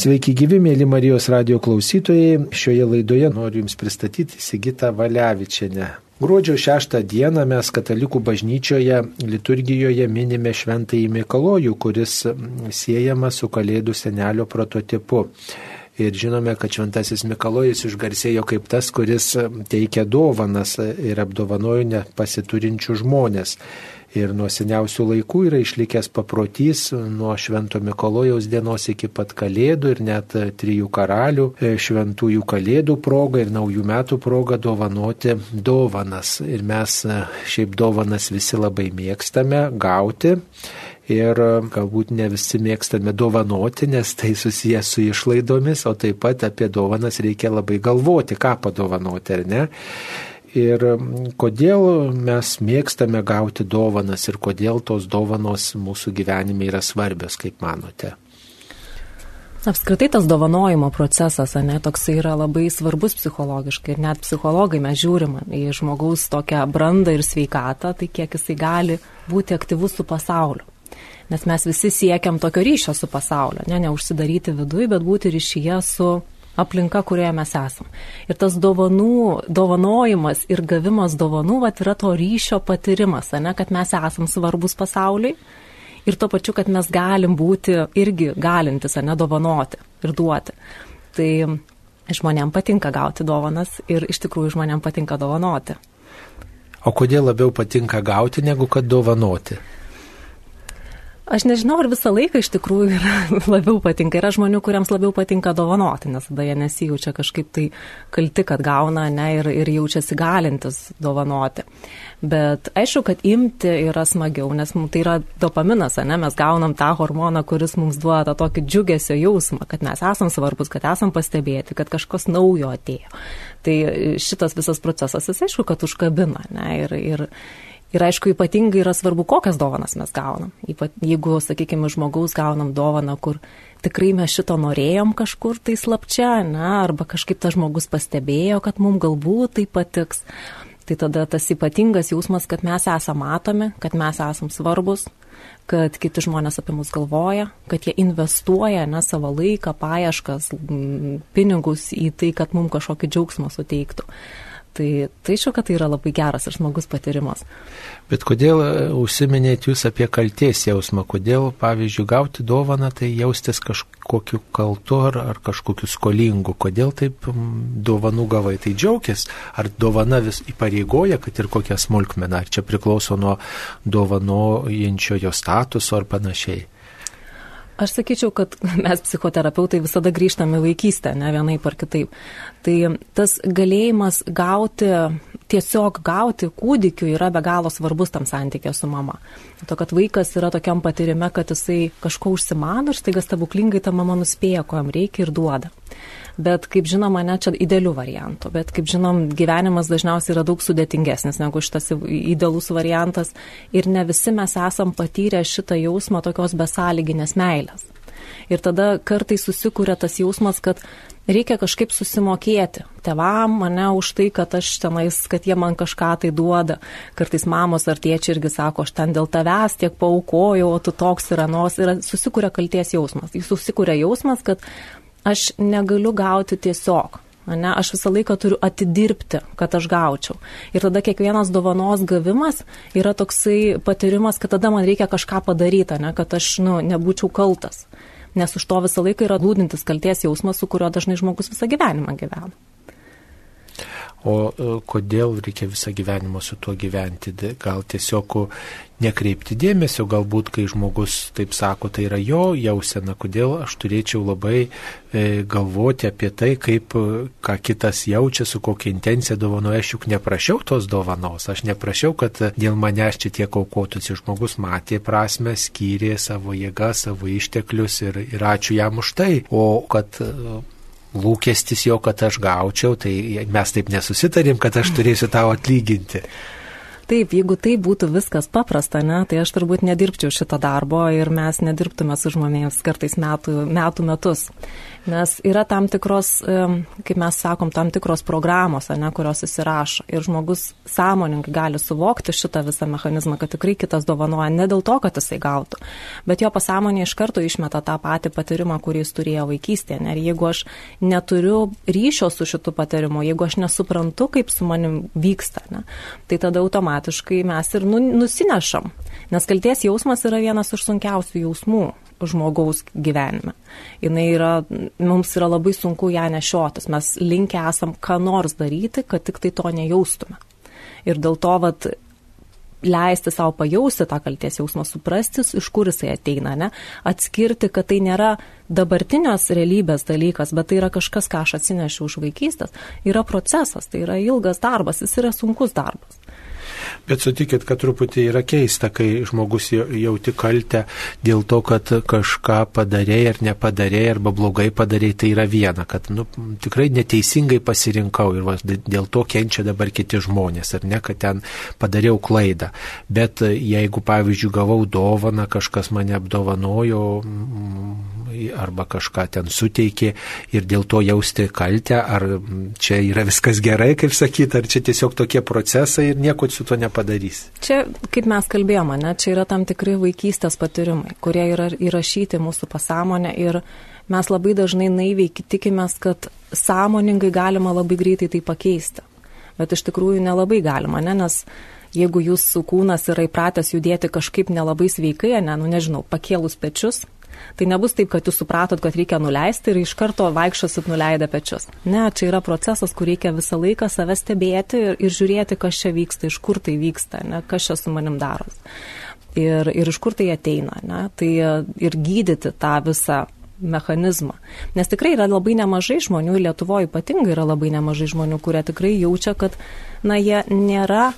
Sveiki gyvi, mėly Marijos radio klausytojai. Šioje laidoje noriu Jums pristatyti Sigitą Valiavičianę. Gruodžio 6 dieną mes katalikų bažnyčioje liturgijoje minime šventąjį Mikalojų, kuris siejamas su Kalėdų senelio prototipu. Ir žinome, kad šventasis Mikalojus išgarsėjo kaip tas, kuris teikia dovanas ir apdovanojo nepasiturinčių žmonės. Ir nuo seniausių laikų yra išlikęs paprotys nuo Švento Mikolojaus dienos iki pat Kalėdų ir net trijų karalių e, šventųjų Kalėdų progą ir naujų metų progą dovanoti dovanas. Ir mes e, šiaip dovanas visi labai mėgstame gauti. Ir e, galbūt ne visi mėgstame dovanoti, nes tai susijęs su išlaidomis, o taip pat apie dovanas reikia labai galvoti, ką padovanoti, ar ne ir kodėl mes mėgstame gauti dovanas ir kodėl tos dovanos mūsų gyvenime yra svarbios, kaip manote. Apskritai tas dovanojimo procesas, ne, toks yra labai svarbus psichologiškai ir net psichologai mes žiūrim į žmogaus tokią brandą ir sveikatą, tai kiek jisai gali būti aktyvus su pasauliu. Nes mes visi siekiam tokio ryšio su pasauliu, ne, neužsidaryti viduje, bet būti ryšyje su aplinka, kurioje mes esam. Ir tas dovanų, dovanojimas ir gavimas dovanų, vat, yra to ryšio patyrimas, ne, kad mes esam svarbus pasauliui ir tuo pačiu, kad mes galim būti irgi galintis, ne, dovanoti ir duoti. Tai žmonėm patinka gauti dovanas ir iš tikrųjų žmonėm patinka dovanoti. O kodėl labiau patinka gauti negu kad dovanoti? Aš nežinau, ar visą laiką iš tikrųjų yra, labiau patinka. Yra žmonių, kuriems labiau patinka dovanoti, nes tada jie nesijaučia kažkaip tai kalti, kad gauna ne, ir, ir jaučiasi galintis dovanoti. Bet aišku, kad imti yra smagiau, nes tai yra dopaminas, ne? mes gaunam tą hormoną, kuris mums duoda tokį džiugesio jausmą, kad mes esam svarbus, kad esam pastebėti, kad kažkas naujo atėjo. Tai šitas visas procesas, jis aišku, kad užkabina. Ne? Ir, ir, Ir aišku, ypatingai yra svarbu, kokias dovanas mes gaunam. Ypat, jeigu, sakykime, žmogaus gaunam dovaną, kur tikrai mes šito norėjom kažkur tai slapčia, ne, arba kažkaip tas žmogus pastebėjo, kad mums galbūt tai patiks. Tai tada tas ypatingas jausmas, kad mes esame matomi, kad mes esame svarbus, kad kiti žmonės apie mus galvoja, kad jie investuoja ne savo laiką, paieškas, pinigus į tai, kad mums kažkokį džiaugsmą suteiktų. Tai, tai aišku, kad tai yra labai geras ir smagus patyrimas. Bet kodėl e, užsiminėt jūs apie kalties jausmą? Kodėl, pavyzdžiui, gauti dovaną, tai jaustis kažkokiu kaltu ar, ar kažkokiu skolingu? Kodėl taip dovanų gavai? Tai džiaugtis? Ar dovana vis įpareigoja, kad ir kokia smulkmena? Ar čia priklauso nuo dovanojančiojo statuso ar panašiai? Aš sakyčiau, kad mes psichoterapeutai visada grįžtame į vaikystę, ne vienaip ar kitaip. Tai tas galėjimas gauti, tiesiog gauti kūdikiu yra be galo svarbus tam santykė su mama. To, kad vaikas yra tokiam patyrime, kad jisai kažko užsimano ir staiga stebuklingai ta mama nuspėja, ko jam reikia ir duoda bet kaip žinoma, ne čia idealių variantų, bet kaip žinom, gyvenimas dažniausiai yra daug sudėtingesnis negu šitas idealus variantas ir ne visi mes esam patyrę šitą jausmą tokios besąlyginės meilės. Ir tada kartai susikūrė tas jausmas, kad reikia kažkaip susimokėti tevam mane už tai, kad aš tenais, kad jie man kažką tai duoda. Kartais mamos ar tėčiai irgi sako, aš ten dėl tavęs tiek paukojau, o tu toks ir anos. Ir susikūrė kalties jausmas. Jis susikūrė jausmas, kad aš negaliu gauti tiesiog. Ne, aš visą laiką turiu atidirbti, kad aš gaučiau. Ir tada kiekvienas dovanos gavimas yra toksai patyrimas, kad tada man reikia kažką padaryti, ne, kad aš nu, nebūčiau kaltas. Nes už to visą laiką yra lūdintis kalties jausmas, su kuriuo dažnai žmogus visą gyvenimą gyvena. O e, kodėl reikia visą gyvenimą su tuo gyventi? Gal tiesiog nekreipti dėmesio, galbūt kai žmogus taip sako, tai yra jo jausena, kodėl aš turėčiau labai e, galvoti apie tai, kaip, ką kitas jaučia, su kokia intencija dovanoja, aš juk neprašiau tos dovanos, aš neprašiau, kad dėl manęs čia tiek aukotųsi, žmogus matė prasme, skyrė savo jėgą, savo išteklius ir, ir ačiū jam už tai, o kad lūkestis jo, kad aš gaučiau, tai mes taip nesusitarim, kad aš turėsiu tau atlyginti. Taip, jeigu tai būtų viskas paprasta, ne, tai aš turbūt nedirbčiau šito darbo ir mes nedirbtume su žmonėmis kartais metų, metų metus. Nes yra tam tikros, kaip mes sakom, tam tikros programos, ne, kurios įsirašo. Ir žmogus sąmoningai gali suvokti šitą visą mechanizmą, kad tikrai kitas dovanoja ne dėl to, kad jisai gautų, bet jo pasąmonė iš karto išmeta tą patį patyrimą, kurį jis turėjo vaikystėje. Ir jeigu aš neturiu ryšio su šitu patyrimu, jeigu aš nesuprantu, kaip su manim vyksta, ne, tai tada automatiškai mes ir nu, nusinešam. Nes kalties jausmas yra vienas iš sunkiausių jausmų žmogaus gyvenime. Jis yra, mums yra labai sunku ją nešiotis, mes linkę esam ką nors daryti, kad tik tai to nejaustume. Ir dėl to, vat, leisti savo pajausti tą kalties jausmą, suprasti, iš kur jisai ateina, ne? atskirti, kad tai nėra dabartinės realybės dalykas, bet tai yra kažkas, ką aš atsinešiau už vaikystės, yra procesas, tai yra ilgas darbas, jis yra sunkus darbas. Bet sutikit, kad truputį yra keista, kai žmogus jauti kaltę dėl to, kad kažką padarėjai ar nepadarėjai arba blogai padarėjai, tai yra viena, kad nu, tikrai neteisingai pasirinkau ir va, dėl to kenčia dabar kiti žmonės, ar ne, kad ten padariau klaidą. Bet jeigu, pavyzdžiui, gavau dovaną, kažkas mane apdovanojo arba kažką ten suteikė ir dėl to jausti kaltę, ar čia yra viskas gerai, kaip sakyti, ar čia tiesiog tokie procesai ir nieko su to nepadarys. Čia, kaip mes kalbėjome, ne, čia yra tam tikri vaikystės patyrimai, kurie yra įrašyti mūsų pasąmonę ir mes labai dažnai naiviai tikimės, kad sąmoningai galima labai greitai tai pakeisti. Bet iš tikrųjų nelabai galima, ne, nes jeigu jūsų kūnas yra įpratęs judėti kažkaip nelabai sveikai, ne, nu nežinau, pakėlus pečius, Tai nebus taip, kad jūs supratot, kad reikia nuleisti ir iš karto vaikščiosit nuleidę pečius. Ne, čia yra procesas, kur reikia visą laiką save stebėti ir, ir žiūrėti, kas čia vyksta, iš kur tai vyksta, ne, kas čia su manim daros. Ir, ir iš kur tai ateina, ne, tai ir gydyti tą visą mechanizmą. Nes tikrai yra labai nemažai žmonių, Lietuvoje ypatingai yra labai nemažai žmonių, kurie tikrai jaučia, kad, na, jie nėra,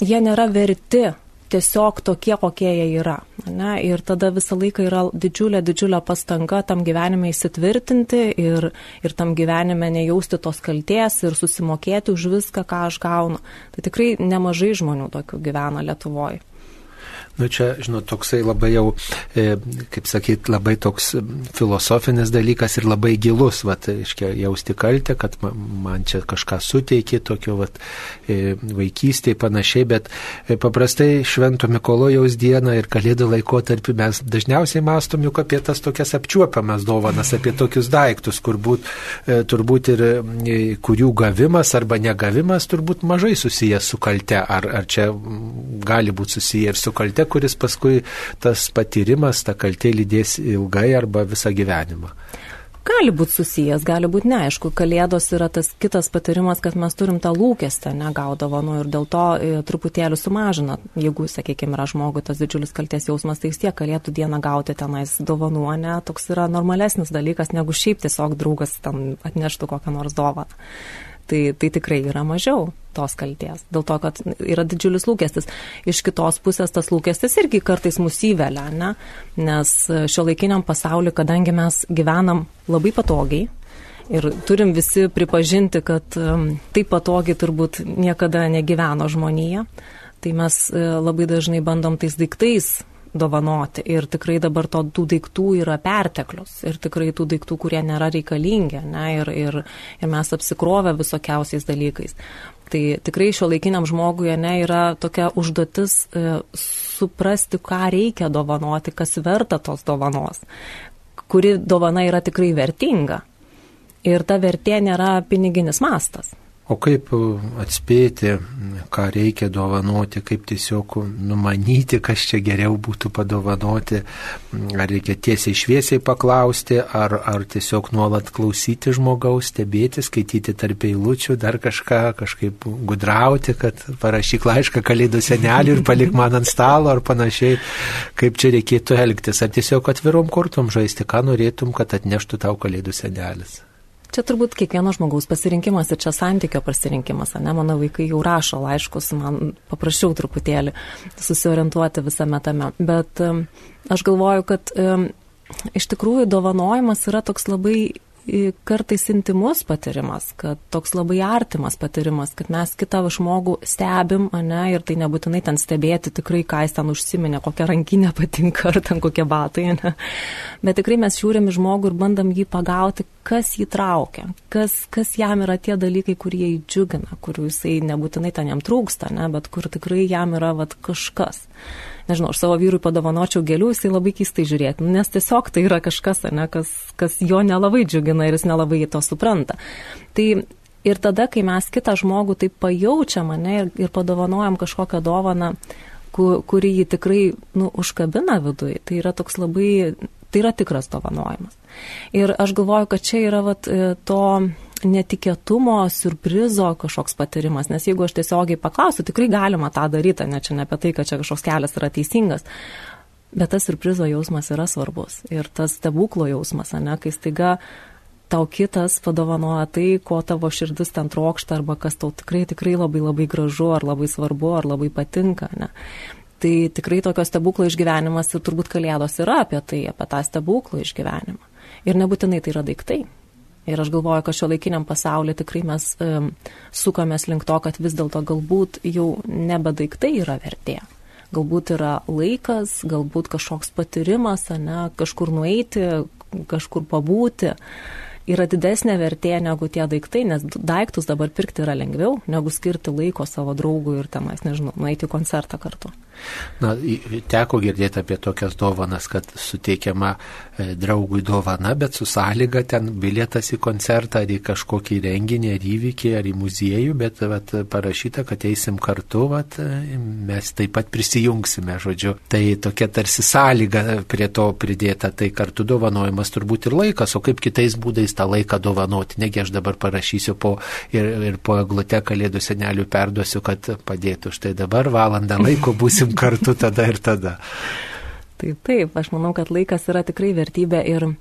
jie nėra verti tiesiog tokie, kokie jie yra. Ne? Ir tada visą laiką yra didžiulė, didžiulė pastanga tam gyvenime įsitvirtinti ir, ir tam gyvenime nejausti tos kalties ir susimokėti už viską, ką aš gaunu. Tai tikrai nemažai žmonių tokių gyvena Lietuvoje. Nu čia, žinot, toksai labai jau, e, kaip sakyt, labai toks filosofinis dalykas ir labai gilus, vat, iškia, jausti kaltę, kad man čia kažką suteikė, tokio, vat, e, vaikystėje panašiai, bet e, paprastai Švento Mikolojaus dieną ir Kalėdų laikotarpį mes dažniausiai mastom juk apie tas tokias apčiuopiamas dovanas, apie tokius daiktus, kur būt, turbūt ir kurių gavimas arba negavimas turbūt mažai susijęs su kalte, ar, ar čia gali būti susiję ir su kalte kalte, kuris paskui tas patyrimas, ta kaltė lydės ilgai arba visą gyvenimą. Gali būti susijęs, gali būti neaišku. Kalėdos yra tas kitas patirimas, kad mes turim tą lūkestį negaudavo nu, ir dėl to e, truputėlį sumažina. Jeigu, sakykime, yra žmogui tas didžiulis kalties jausmas, tai vis tiek kalėtų dieną gauti tenais dovanų, ne, toks yra normalesnis dalykas, negu šiaip tiesiog draugas ten atneštų kokią nors dovaną tai, tai tikrai yra mažiau tos kalties. Dėl to, kad yra didžiulis lūkestis. Iš kitos pusės tas lūkestis irgi kartais mus įvelia, ne? nes šio laikiniam pasauliu, kadangi mes gyvenam labai patogiai, Ir turim visi pripažinti, kad um, taip patogiai turbūt niekada negyveno žmonija. Tai mes uh, labai dažnai bandom tais daiktais dovanoti. Ir tikrai dabar to, tų daiktų yra perteklius. Ir tikrai tų daiktų, kurie nėra reikalingi. Ne, ir, ir, ir mes apsikrovę visokiausiais dalykais. Tai tikrai šio laikiniam žmogui ne, yra tokia užduotis e, suprasti, ką reikia dovanoti, kas verta tos dovanos. Kuri dovana yra tikrai vertinga. Ir ta vertė nėra piniginis mastas. O kaip atspėti, ką reikia dovanoti, kaip tiesiog numanyti, kas čia geriau būtų padovanoti, ar reikia tiesiai šviesiai paklausti, ar, ar tiesiog nuolat klausyti žmogaus, stebėti, skaityti tarp eilučių, dar kažką, kažkaip gudrauti, kad parašyk laišką kalėdų senelį ir palik man ant stalo ar panašiai, kaip čia reikėtų elgtis, ar tiesiog atvirom kortom žaisti, ką norėtum, kad atneštų tau kalėdų senelis. Čia turbūt kiekvieno žmogaus pasirinkimas ir čia santykio pasirinkimas, ne, mano vaikai jau rašo laiškus, man paprašiau truputėlį susiorientuoti visame tame, bet aš galvoju, kad iš tikrųjų dovanojimas yra toks labai kartais intimus patyrimas, kad toks labai artimas patyrimas, kad mes kitą žmogų stebim, ne, ir tai nebūtinai ten stebėti tikrai, ką jis ten užsiminė, kokia rankinė patinka ar ten kokie batai, ne. Bet tikrai mes žiūrim į žmogų ir bandam jį pagauti, kas jį traukia, kas, kas jam yra tie dalykai, kurie jį džiugina, kurių jisai nebūtinai ten jam trūksta, ne, bet kur tikrai jam yra vat, kažkas nežinau, aš savo vyrui padovanočiau gėlių, jisai labai keistai žiūrėtų, nu, nes tiesiog tai yra kažkas, ne, kas, kas jo nelabai džiugina ir jis nelabai to supranta. Tai ir tada, kai mes kitą žmogų taip pajaučiam, ne, ir, ir padovanojam kažkokią dovaną, kuri jį tikrai, nu, užkabina viduje, tai yra toks labai, tai yra tikras dovanojimas. Ir aš galvoju, kad čia yra vat, e, to netikėtumo, surprizo kažkoks patyrimas, nes jeigu aš tiesiogiai paklausiu, tikrai galima tą daryti, ne čia ne apie tai, kad čia kažkoks kelias yra teisingas. Bet tas surprizo jausmas yra svarbus. Ir tas stebuklo jausmas, ne, kai staiga tau kitas padovanoja tai, ko tavo širdis ten trokšta, arba kas tau tikrai, tikrai labai labai gražu, ar labai svarbu, ar labai patinka. Ne. Tai tikrai tokio stebuklo išgyvenimas ir turbūt kalėdos yra apie tai, apie tą stebuklą išgyvenimą. Ir nebūtinai tai yra daiktai. Ir aš galvoju, kad šio laikiniam pasaulyje tikrai mes um, sukamės link to, kad vis dėlto galbūt jau nebe daiktai yra vertė. Galbūt yra laikas, galbūt kažkoks patyrimas, ne, kažkur nueiti, kažkur pabūti. Yra didesnė vertė negu tie daiktai, nes daiktus dabar pirkti yra lengviau, negu skirti laiko savo draugui ir tenais, nežinau, nueiti koncertą kartu. Na, teko girdėti apie tokias dovanas, kad suteikiama e, draugui dovana, bet su sąlyga ten bilietas į koncertą ar į kažkokį renginį ar įvykį ar į muziejų, bet vat, parašyta, kad eisim kartu, vat, e, mes taip pat prisijungsime, žodžiu. Tai tokia tarsi sąlyga prie to pridėta, tai kartu dovanojimas turbūt ir laikas, o kaip kitais būdais tą laiką dovanoti. Negi aš dabar parašysiu po, ir, ir po eglute kalėdų senelių perduosiu, kad padėtų. Štai dabar valandą laiko būsim būsim kartu tada ir tada. Taip, taip, aš manau, kad laikas yra tikrai vertybė ir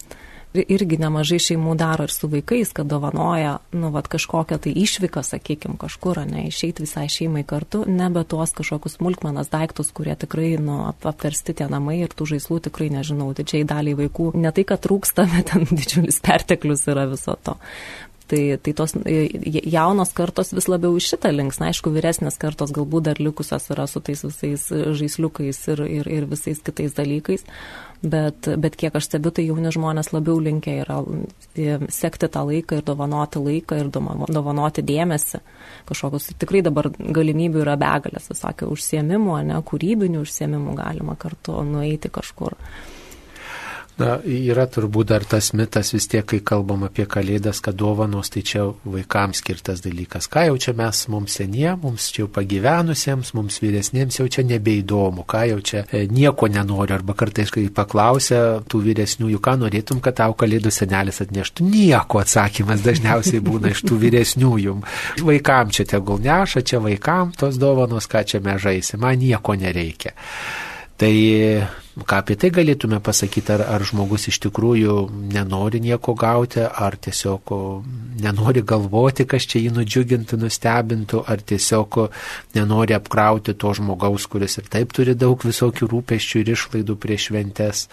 irgi nemažai šeimų daro ir su vaikais, kad dovanoja, nu, vad kažkokią tai išvyką, sakykime, kažkur, ne, išeiti visai šeimai kartu, nebe tuos kažkokius smulkmenas daiktus, kurie tikrai, nu, apversti tie namai ir tų žaislų tikrai nežinau, didžiai daliai vaikų ne tai, kad trūksta, bet ten didžiulis perteklius yra viso to. Tai, tai tos e, jaunos kartos vis labiau iš šitą links. Na, aišku, vyresnės kartos galbūt dar likusios yra su tais visais žaisliukais ir, ir, ir visais kitais dalykais. Bet, bet kiek aš stebiu, tai jauni žmonės labiau linkia yra e, sekti tą laiką ir dovanoti laiką ir dovanoti dėmesį. Kažkokius tikrai dabar galimybių yra begalės, visokių užsiemimų, ne, kūrybinių užsiemimų galima kartu nueiti kažkur. Na, yra turbūt dar tas mitas vis tiek, kai kalbam apie kalėdas, kad dovanos tai čia vaikams skirtas dalykas. Ką jau čia mes mums senie, mums čia jau pagyvenusiems, mums vyresniems jau čia nebeįdomu, ką jau čia e, nieko nenoriu. Arba kartais, kai paklausia tų vyresniųjų, ką norėtum, kad tau kalėdų senelis atneštų, nieko atsakymas dažniausiai būna iš tų vyresniųjų. Vaikam čia tegul neša, čia vaikam tos dovanos, ką čia mes žaisim, man nieko nereikia. Tai ką apie tai galėtume pasakyti, ar, ar žmogus iš tikrųjų nenori nieko gauti, ar tiesiog nenori galvoti, kas čia jį nudžiugintų, nustebintų, ar tiesiog nenori apkrauti to žmogaus, kuris ir taip turi daug visokių rūpeščių ir išlaidų prieš šventes.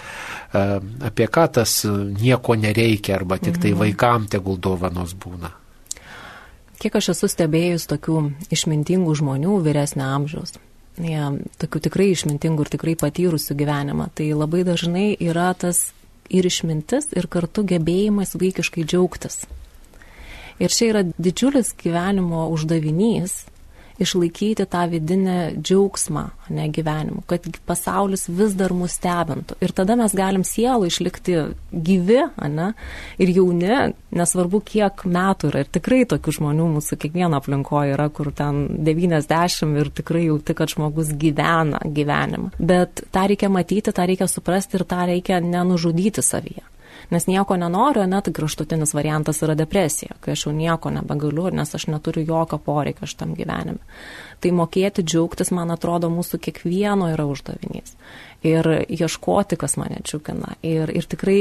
Apie ką tas nieko nereikia, arba tik tai mhm. vaikam tegul dovanos būna. Kiek aš esu stebėjus tokių išmintingų žmonių vyresnio amžiaus ja, tokių tikrai išmintingų ir tikrai patyrusių gyvenimą. Tai labai dažnai yra tas ir išmintis, ir kartu gebėjimas vaikiškai džiaugtis. Ir čia yra didžiulis gyvenimo uždavinys išlaikyti tą vidinę džiaugsmą, ne gyvenimu, kad pasaulis vis dar mus stebintų. Ir tada mes galim sielų išlikti gyvi, ne, ir jauni, nesvarbu kiek metų yra. Ir tikrai tokių žmonių mūsų kiekvieno aplinkoje yra, kur ten 90 ir tikrai jauti, kad žmogus gyvena gyvenimą. Bet tą reikia matyti, tą reikia suprasti ir tą reikia nenužudyti savyje nes nieko nenoriu, net tai kraštutinis variantas yra depresija, kai aš jau nieko nebegaliu, nes aš neturiu jokio poreikio šitam gyvenime. Tai mokėti džiaugtis, man atrodo, mūsų kiekvieno yra uždavinys ir ieškoti, kas mane džiugina. Ir, ir tikrai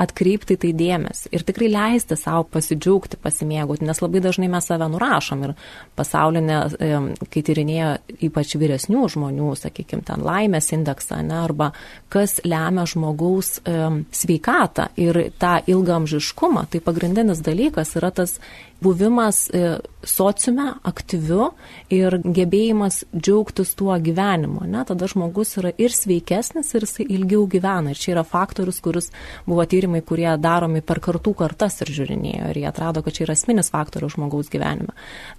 atkreipti tai dėmesį. Ir tikrai leisti savo pasidžiaugti, pasimėgauti, nes labai dažnai mes save nurašom. Ir pasaulinė, kai tyrinėjo ypač vyresnių žmonių, sakykime, ten laimės indeksą, ne, arba kas lemia žmogaus sveikatą. ir tą ilgamžiškumą, tai pagrindinis dalykas yra tas buvimas e, sociume aktyviu ir gebėjimas džiaugtis tuo gyvenimu. Ne? Tada žmogus yra ir sveikesnis, ir jisai ilgiau gyvena. Ir čia yra faktorius, kuris buvo tyrimai, kurie daromi per kartų kartas ir žiūrinėjo. Ir jie atrado, kad čia yra esminis faktorius žmogaus gyvenime.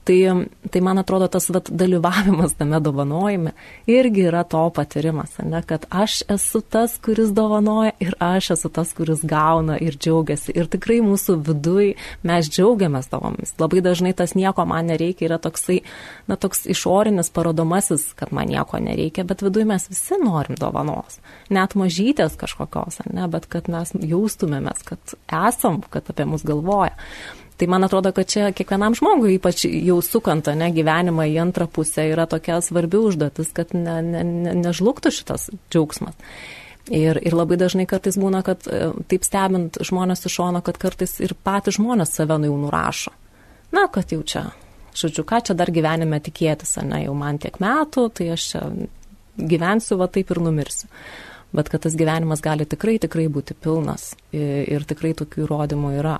Tai, tai man atrodo, tas vat, dalyvavimas tame dovanojime irgi yra to patyrimas. Ne? Kad aš esu tas, kuris dovanoja ir aš esu tas, kuris gauna ir džiaugiasi. Ir tikrai mūsų vidui mes džiaugiamės temomis. Labai dažnai tas nieko man nereikia yra toksai, na, toks išorinis parodomasis, kad man nieko nereikia, bet viduje mes visi norim dovanos. Net mažytės kažkokios, ne, bet kad mes jaustumėmės, kad esam, kad apie mus galvoja. Tai man atrodo, kad čia kiekvienam žmogui, ypač jau sukant ne gyvenimą į antrą pusę, yra tokia svarbi užduotis, kad ne, ne, ne, nežlugtų šitas džiaugsmas. Ir, ir labai dažnai kartais būna, kad e, taip stebint žmonės iš šono, kad kartais ir patys žmonės save nu jau nurašo na, kad jau čia, žodžiu, ką čia dar gyvenime tikėtis, ne, jau man tiek metų, tai aš čia gyvensiu va taip ir numirsiu. Bet kad tas gyvenimas gali tikrai, tikrai būti pilnas ir, ir tikrai tokių įrodymų yra.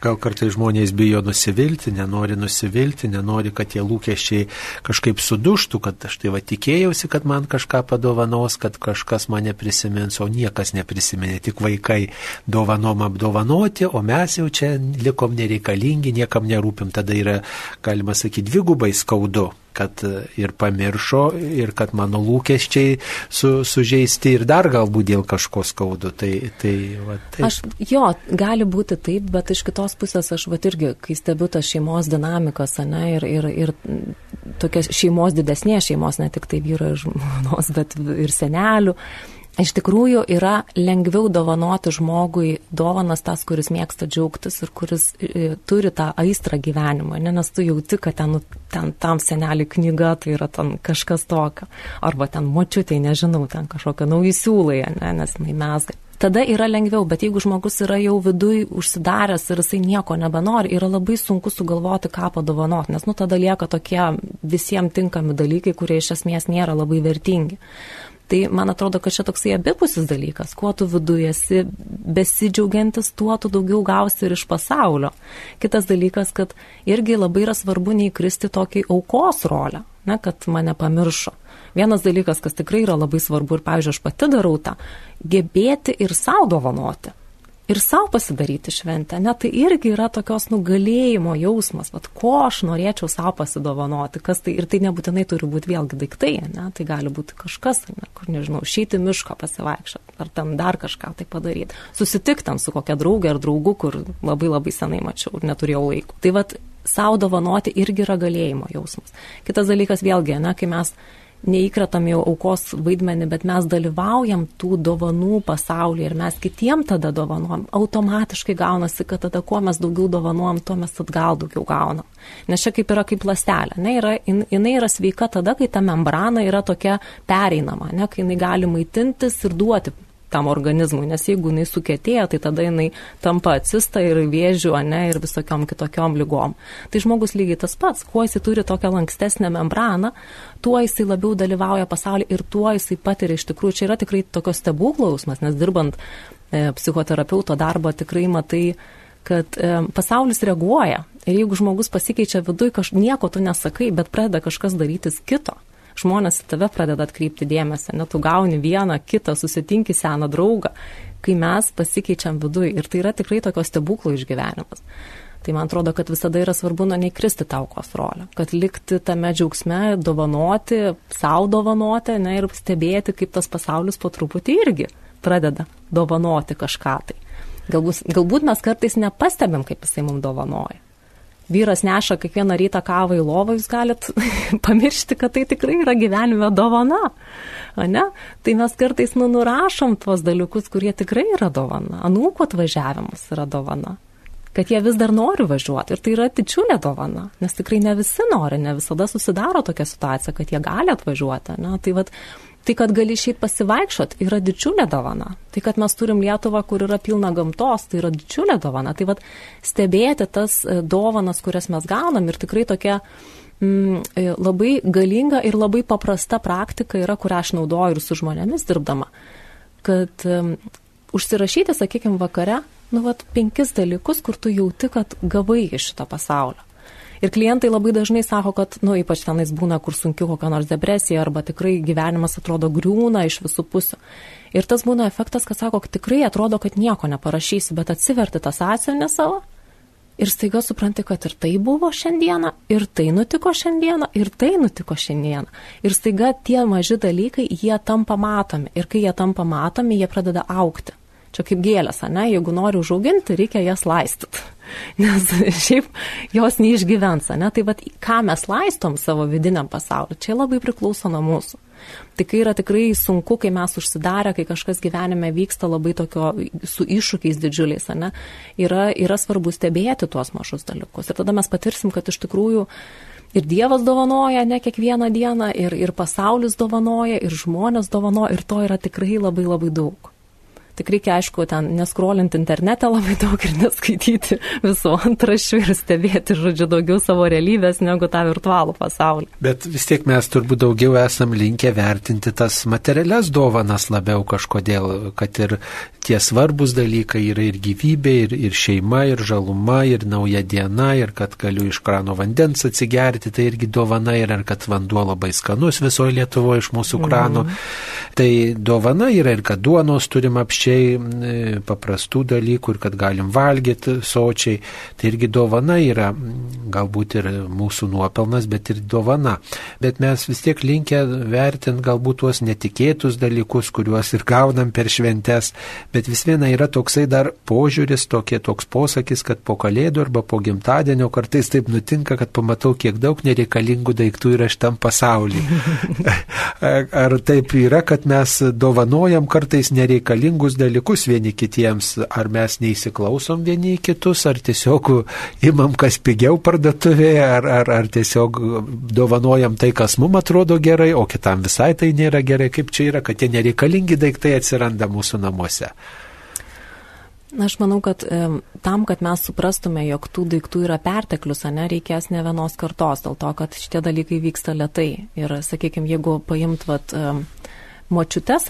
Gal kartai žmonės bijo nusivilti, nenori nusivilti, nenori, kad tie lūkesčiai kažkaip suduštų, kad aš tai va tikėjausi, kad man kažką padovanos, kad kažkas mane prisimins, o niekas neprisiminė, tik vaikai dovanom apdovanoti, o mes jau čia likom nereikalingi, niekam nerūpim, tada yra, galima sakyti, dvigubai skaudu kad ir pamiršo, ir kad mano lūkesčiai su, sužeisti ir dar galbūt dėl kažko skaudu. Tai, tai, va, taip. Aš, jo, gali būti taip, bet iš kitos pusės aš va irgi, kai stebiu tas šeimos dinamikas, ne, ir, ir, ir tokias šeimos didesnės šeimos, ne tik tai vyro ir žmonos, bet ir senelių Iš tikrųjų yra lengviau dovanoti žmogui dovanas tas, kuris mėgsta džiaugtis ir kuris e, turi tą aistrą gyvenimą, ne, nes tu jauti, kad ten, ten tam senelį knyga tai yra ten kažkas tokio, arba ten močiutė, nežinau, ten kažkokia nauji siūlai, ne, nes jinai mesga. Tada yra lengviau, bet jeigu žmogus yra jau viduj užsidaręs ir jisai nieko nebenori, yra labai sunku sugalvoti, ką padovanoti, nes nu tada lieka tokie visiems tinkami dalykai, kurie iš esmės nėra labai vertingi. Tai man atrodo, kad čia toksai abipusis dalykas. Kuo tu viduje esi besidžiaugiantis, tuo tu daugiau gausi ir iš pasaulio. Kitas dalykas, kad irgi labai yra svarbu neįkristi tokį aukos rolę, ne, kad mane pamiršo. Vienas dalykas, kas tikrai yra labai svarbu ir, pavyzdžiui, aš pati darau tą, gebėti ir savo dovanoti ir savo pasidaryti šventę, net tai irgi yra tokios nugalėjimo jausmas, vad ko aš norėčiau savo pasidovanoti, kas tai ir tai nebūtinai turi būti vėlgi daiktai, ne, tai gali būti kažkas, ne, kur nežinau, šeiti miško pasivaikščioti, ar ten dar kažką tai padaryti, susitikti ten su kokia draugė ar draugu, kur labai labai senai mačiau ir neturėjau laiko. Tai vad savo dovanoti irgi yra galėjimo jausmas. Kitas dalykas vėlgi, ne, kai mes neįkratam jau aukos vaidmenį, bet mes dalyvaujam tų dovanų pasaulyje ir mes kitiem tada dovanuojam, automatiškai gaunasi, kad tada kuo mes daugiau dovanuojam, tuo mes atgal daugiau gaunam. Nes čia kaip yra kaip lastelė. Ne, yra, in, jinai yra sveika tada, kai ta membrana yra tokia pereinama, ne, kai jinai gali maitintis ir duoti tam organizmui, nes jeigu jinai sukėtėja, tai tada jinai tampa atsista ir vėžių, ne, ir visokiom kitokiom lygom. Tai žmogus lygiai tas pats, kuo jisai turi tokią lankstesnę membraną, tuo jisai labiau dalyvauja pasaulyje ir tuo jisai patiria iš tikrųjų, čia yra tikrai tokios stebuklausmas, nes dirbant e, psichoterapeuto darbą tikrai matai, kad e, pasaulis reaguoja. Ir jeigu žmogus pasikeičia viduje, nieko tu nesakai, bet pradeda kažkas darytis kito, žmonės į tave pradeda atkreipti dėmesį, net tu gauni vieną, kitą, susitinki seną draugą, kai mes pasikeičiam viduje ir tai yra tikrai tokio stebuklo išgyvenimas. Tai man atrodo, kad visada yra svarbu nu, neįkristi taukos rolę, kad likti tame džiaugsme, dovanoti, savo dovanoti ne, ir stebėti, kaip tas pasaulis po truputį irgi pradeda dovanoti kažką tai. Galbūt, galbūt mes kartais nepastebėm, kaip jisai mums dovanoja vyras neša kiekvieną rytą kavą į lovą, jūs galit pamiršti, kad tai tikrai yra gyvenime dovana. Ne? Tai mes kartais nu, nurašom tuos dalykus, kurie tikrai yra dovana. Anūko atvažiavimas yra dovana. Kad jie vis dar nori važiuoti. Ir tai yra didžiulė dovana. Nes tikrai ne visi nori, ne visada susidaro tokia situacija, kad jie gali atvažiuoti. Ne? Tai vat, Tai, kad gali šiaip pasivaikščiot, yra didžiulė dovana. Tai, kad mes turim Lietuvą, kur yra pilna gamtos, tai yra didžiulė dovana. Tai vad stebėti tas e, dovanas, kurias mes gaunam ir tikrai tokia mm, e, labai galinga ir labai paprasta praktika yra, kurią aš naudoju ir su žmonėmis dirbdama. Kad užsirašyti, sakykime, vakare, nu, vat, penkis dalykus, kur tu jauti, kad gavai iš šito pasaulio. Ir klientai labai dažnai sako, kad, nu, ypač tenais būna, kur sunkiu kokia nors depresija arba tikrai gyvenimas atrodo griūna iš visų pusių. Ir tas būna efektas, kad sako, kad tikrai atrodo, kad nieko neparašysi, bet atsiverti tą sąsiuvinę savo ir staiga supranti, kad ir tai buvo šiandieną, ir tai nutiko šiandieną, ir tai nutiko šiandieną. Ir staiga tie maži dalykai, jie tampa matomi. Ir kai jie tampa matomi, jie pradeda aukti. Čia kaip gėlės, ne? Jeigu nori užauginti, reikia jas laistyti. Nes šiaip jos neišgyvens, ne? Tai vad, ką mes laistom savo vidiniam pasauliu, čia labai priklauso nuo mūsų. Tai kai yra tikrai sunku, kai mes užsidarę, kai kažkas gyvenime vyksta labai tokio su iššūkiais didžiuliais, ne, yra, yra svarbu stebėti tuos mažus dalykus. Ir tada mes patirsim, kad iš tikrųjų ir Dievas dovanoja ne kiekvieną dieną, ir, ir pasaulis dovanoja, ir žmonės dovanoja, ir to yra tikrai labai labai daug. Tik reikia, aišku, ten neskrolinti internete labai daug ir neskaityti visų antrašių ir stebėti, žodžiu, daugiau savo realybės negu tą virtualų pasaulį. Bet vis tiek mes turbūt daugiau esam linkę vertinti tas materialias dovanas labiau kažkodėl, kad ir tie svarbus dalykai yra ir gyvybė, ir, ir šeima, ir žaluma, ir nauja diena, ir kad galiu iš krano vandens atsigerti, tai irgi dovana yra, ir kad vanduo labai skanus visoje Lietuvoje iš mūsų krano. Mm. Tai dovana yra ir kad duonos turim apščiai sočiai, paprastų dalykų ir kad galim valgyti sočiai. Tai irgi dovana yra, galbūt ir mūsų nuopelnas, bet ir dovana. Bet mes vis tiek linkę vertinti galbūt tuos netikėtus dalykus, kuriuos ir gaunam per šventes. Bet vis viena yra toksai dar požiūris, tokie, toks posakis, kad po kalėdų arba po gimtadienio kartais taip nutinka, kad pamatau, kiek daug nereikalingų daiktų yra šitam pasaulyje. Ar taip yra, kad mes dovanojam kartais nereikalingus dalykus vieni kitiems, ar mes neįsiklausom vieni kitus, ar tiesiog imam kas pigiau parduotuvėje, ar, ar, ar tiesiog dovanojam tai, kas mums atrodo gerai, o kitam visai tai nėra gerai, kaip čia yra, kad tie nereikalingi daiktai atsiranda mūsų namuose. Na, aš manau, kad e, tam, kad mes suprastume, jog tų daiktų yra perteklius, ne, reikės ne vienos kartos, dėl to, kad šitie dalykai vyksta lietai. Ir, sakykime, jeigu paimt, vat, e, močiutes,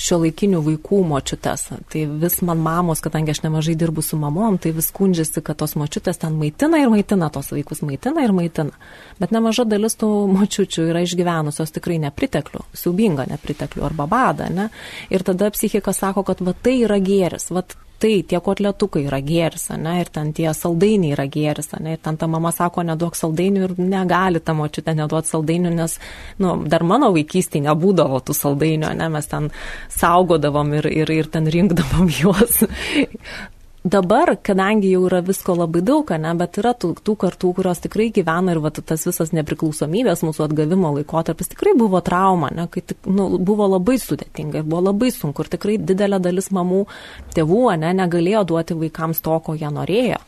šio laikinių vaikų močiutes. Tai vis man mamos, kadangi aš nemažai dirbu su mamom, tai vis skundžiasi, kad tos močiutės ten maitina ir maitina tos vaikus, maitina ir maitina. Bet nemaža dalis tų močiučių yra išgyvenusios tikrai nepriteklių, siaubingą nepriteklių arba badą, ne? Ir tada psichika sako, kad va tai yra gėris, va tai tie kotletukai yra gėris, ne, ir ten tie saldainiai yra gėris, ne, ir ten ta mama sako, neduok saldainių ir negali ta močiutė neduoti saldainių, nes, nu, dar mano vaikystėje nebūdavo tų saldainių, ne, mes ten saugodavom ir, ir, ir ten rinkdavom juos dabar, kadangi jau yra visko labai daug, ne, bet yra tų, tų kartų, kurios tikrai gyvena ir va, tas visas nepriklausomybės mūsų atgavimo laikotarpis tikrai buvo trauma, ne, kai tik, nu, buvo labai sudėtinga ir buvo labai sunku ir tikrai didelė dalis mamų tėvų ne, negalėjo duoti vaikams to, ko jie norėjo.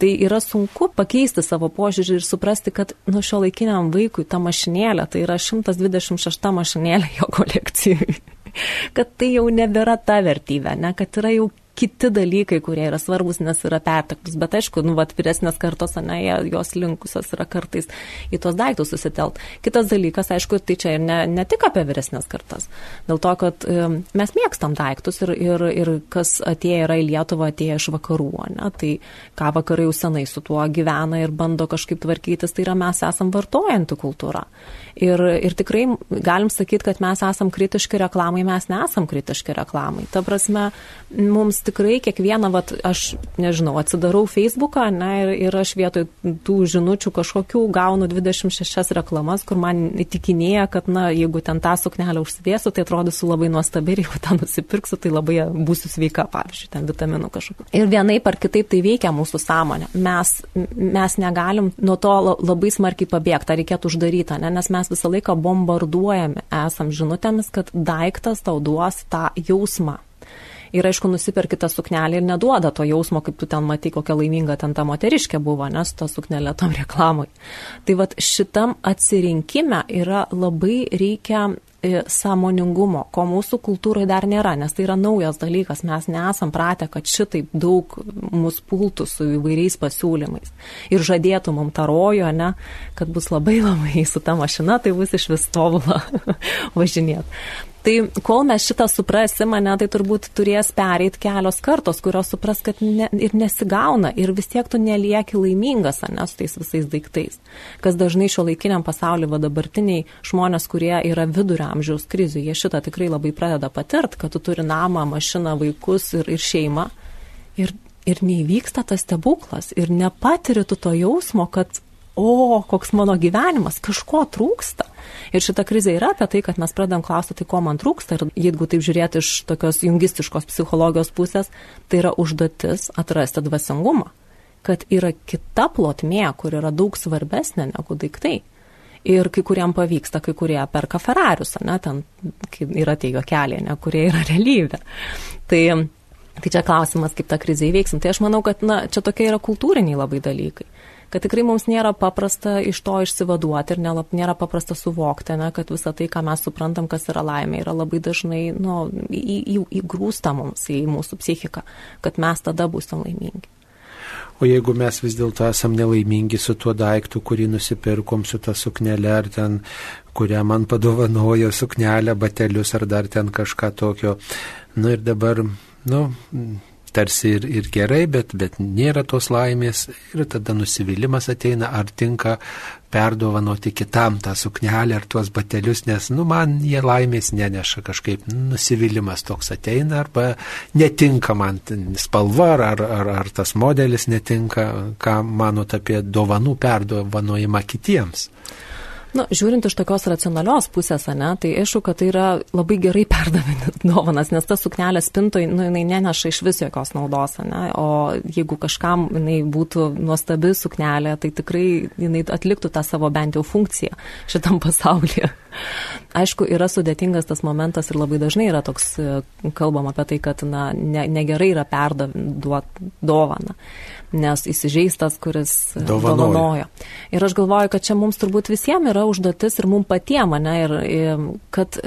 Tai yra sunku pakeisti savo požiūrį ir suprasti, kad nuo šio laikiniam vaikui ta mašinėlė, tai yra 126 mašinėlė jo kolekcijai kad tai jau nebėra ta vertybė, ne, kad yra jau kiti dalykai, kurie yra svarbus, nes yra perteklius. Bet aišku, nu, vat, vyresnės kartos, ne, jos linkusios yra kartais į tos daiktus susitelt. Kitas dalykas, aišku, tai čia ir ne, ne tik apie vyresnės kartas. Dėl to, kad um, mes mėgstam daiktus ir, ir, ir kas atėjo yra į Lietuvą, atėjo iš vakarų, ne, tai ką vakarai jau senai su tuo gyvena ir bando kažkaip tvarkytis, tai yra mes esam vartojanti kultūra. Ir, ir tikrai galim sakyti, kad mes esam kritiški reklamai, mes nesam kritiški reklamai. Ta prasme, mums tikrai kiekvieną, vat, aš nežinau, atsidarau Facebooką ne, ir, ir aš vietoj tų žinučių kažkokių gaunu 26 reklamas, kur man įtikinėja, kad, na, jeigu ten tą suknelę užsidėsiu, tai atrodysiu labai nuostabiai ir jeigu tą nusipirksiu, tai labai būsiu sveika, pavyzdžiui, ten vitaminų kažkokių. Ir vienaip ar kitaip tai veikia mūsų sąmonę. Mes, mes negalim nuo to labai smarkiai pabėgti, tą reikėtų uždaryti, ne, nes mes visą laiką bombarduojami esam žinutėmis, kad daiktas tau duos tą jausmą. Ir aišku, nusiperki tą suknelę ir neduoda to jausmo, kaip tu ten matai, kokia laiminga ten ta moteriškė buvo, nes to suknelė tam reklamui. Tai vad šitam atsirinkime yra labai reikia E, sąmoningumo, ko mūsų kultūroje dar nėra, nes tai yra naujas dalykas, mes nesam pratę, kad šitaip daug mus pultų su įvairiais pasiūlymais ir žadėtų mums tą rojo, ne, kad bus labai labai su ta mašina, tai bus iš vis tobulą važinėti. Tai kol mes šitą suprasim, ne, tai turbūt turės pereiti kelios kartos, kurios supras, kad ne, ir nesigauna ir vis tiek tu nelieki laimingas, ne, su tais visais daiktais. Kas dažnai šio laikiniam pasauliu, va dabartiniai žmonės, kurie yra vidurio amžiaus krizių, jie šitą tikrai labai pradeda patirt, kad tu turi namą, mašiną, vaikus ir, ir šeimą. Ir, ir neįvyksta tas stebuklas ir nepatiri tu to jausmo, kad o, koks mano gyvenimas, kažko trūksta. Ir šita krizė yra apie tai, kad mes pradedam klausti, tai ko man trūksta. Ir jeigu taip žiūrėti iš tokios jungistiškos psichologijos pusės, tai yra užduotis atrasti dvasingumą. Kad yra kita plotmė, kur yra daug svarbesnė negu daiktai. Ir kai kuriam pavyksta, kai kurie perka Ferrarius, ne, ten yra tie juokeliai, ne, kurie yra realybė. Tai, tai čia klausimas, kaip tą krizę įveiksim. Tai aš manau, kad na, čia tokie yra kultūriniai labai dalykai kad tikrai mums nėra paprasta iš to išsivaduoti ir nelab, nėra paprasta suvokti, ne, kad visa tai, ką mes suprantam, kas yra laimė, yra labai dažnai nu, į, į, įgrūsta mums į mūsų psichiką, kad mes tada būsim laimingi. O jeigu mes vis dėlto esam nelaimingi su tuo daiktu, kurį nusipirkom, su ta suknelė, ar ten, kurią man padovanojo suknelę, batelius, ar dar ten kažką tokio. Nu ir dabar, nu, tarsi ir, ir gerai, bet, bet nėra tos laimės ir tada nusivylimas ateina, ar tinka perdovanoti kitam tą suknelę ar tuos batelius, nes, nu, man jie laimės neneša kažkaip, nusivylimas toks ateina, arba netinka man spalva, ar, ar, ar tas modelis netinka, ką manot apie dovanų perdovanojimą kitiems. Na, žiūrint iš tokios racionalios pusės, ne, tai aišku, kad tai yra labai gerai perdavinti dovanas, nes ta suknelė spintoj, nu, jinai neneša iš vis jokios naudos, ne, o jeigu kažkam jinai būtų nuostabi suknelė, tai tikrai jinai atliktų tą savo bent jau funkciją šitam pasaulyje. Aišku, yra sudėtingas tas momentas ir labai dažnai yra toks, kalbam apie tai, kad na, ne, negerai yra perduoti dovaną nes įsižeistas, kuris dovanoja. dovanojo. Ir aš galvoju, kad čia mums turbūt visiems yra užduotis ir mums patiem, ne, ir, ir kad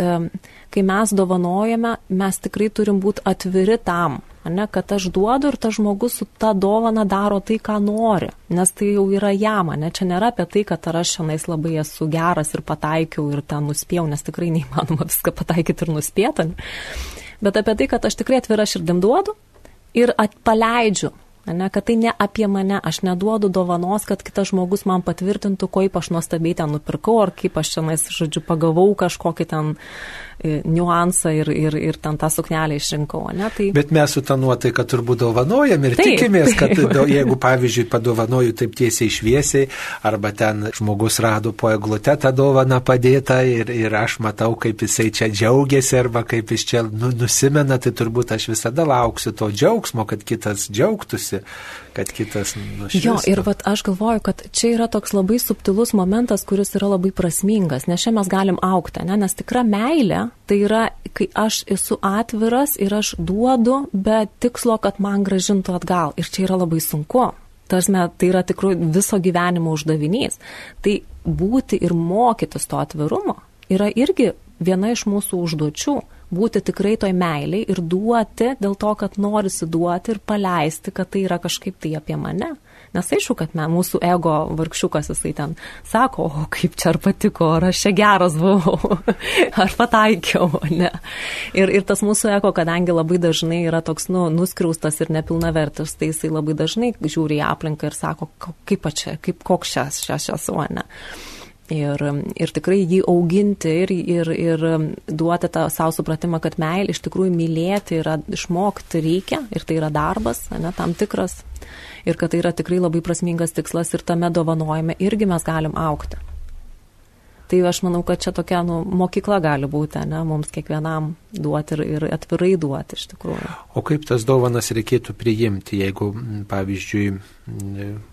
kai mes dovanojame, mes tikrai turim būti atviri tam, ne, kad aš duodu ir tas žmogus su ta dovana daro tai, ką nori, nes tai jau yra jam, ne, čia nėra apie tai, kad ar aš šiandien labai esu geras ir pataikiau ir ten nuspėjau, nes tikrai neįmanoma viską pataikyti ir nuspėti, bet apie tai, kad aš tikrai atvira širdim duodu ir paleidžiu Ne, kad tai ne apie mane, aš neduodu dovanos, kad kitas žmogus man patvirtintų, kaip aš nuostabiai ten nupirkau, ar kaip aš čia, žodžiu, pagavau kažkokį ten niuansą ir, ir, ir ten tą suknelę išrinkau. Ne? Tai... Bet mes su tą nuotaiką turbūt dovanojam ir taip, tikimės, kad taip. jeigu, pavyzdžiui, padovanoju taip tiesiai šviesiai, arba ten žmogus rado po eglute tą dovaną padėtą ir, ir aš matau, kaip jisai čia džiaugiasi, arba kaip jis čia nu, nusimena, tai turbūt aš visada lauksiu to džiaugsmo, kad kitas džiaugtųsi kad kitas nušviestų. Jo, ir vat, aš galvoju, kad čia yra toks labai subtilus momentas, kuris yra labai prasmingas, nes čia mes galim aukti, ne? nes tikra meilė tai yra, kai aš esu atviras ir aš duodu be tikslo, kad man gražintų atgal. Ir čia yra labai sunku. Tarsime, tai yra tikrai viso gyvenimo uždavinys. Tai būti ir mokytis to atvirumo yra irgi viena iš mūsų užduočių būti tikrai toj meiliai ir duoti dėl to, kad norisi duoti ir paleisti, kad tai yra kažkaip tai apie mane. Nes aišku, kad me, mūsų ego vargšiukas jisai ten sako, o kaip čia ar patiko, ar aš čia geras buvau, ar pataikiau, ne. Ir, ir tas mūsų ego, kadangi labai dažnai yra toks, nu, nuskriaustas ir nepilnavertis, tai jisai labai dažnai žiūri į aplinką ir sako, kaip čia, kaip koks šias, šias, o ne. Ir, ir tikrai jį auginti ir, ir, ir duoti tą savo supratimą, kad meilė iš tikrųjų mylėti yra išmokti reikia ir tai yra darbas, ne, tam tikras. Ir kad tai yra tikrai labai prasmingas tikslas ir tame dovanojime irgi mes galim aukti. Tai aš manau, kad čia tokia nu, mokykla gali būti, ne, mums kiekvienam duoti ir, ir atvirai duoti iš tikrųjų. O kaip tas dovanas reikėtų priimti, jeigu, pavyzdžiui,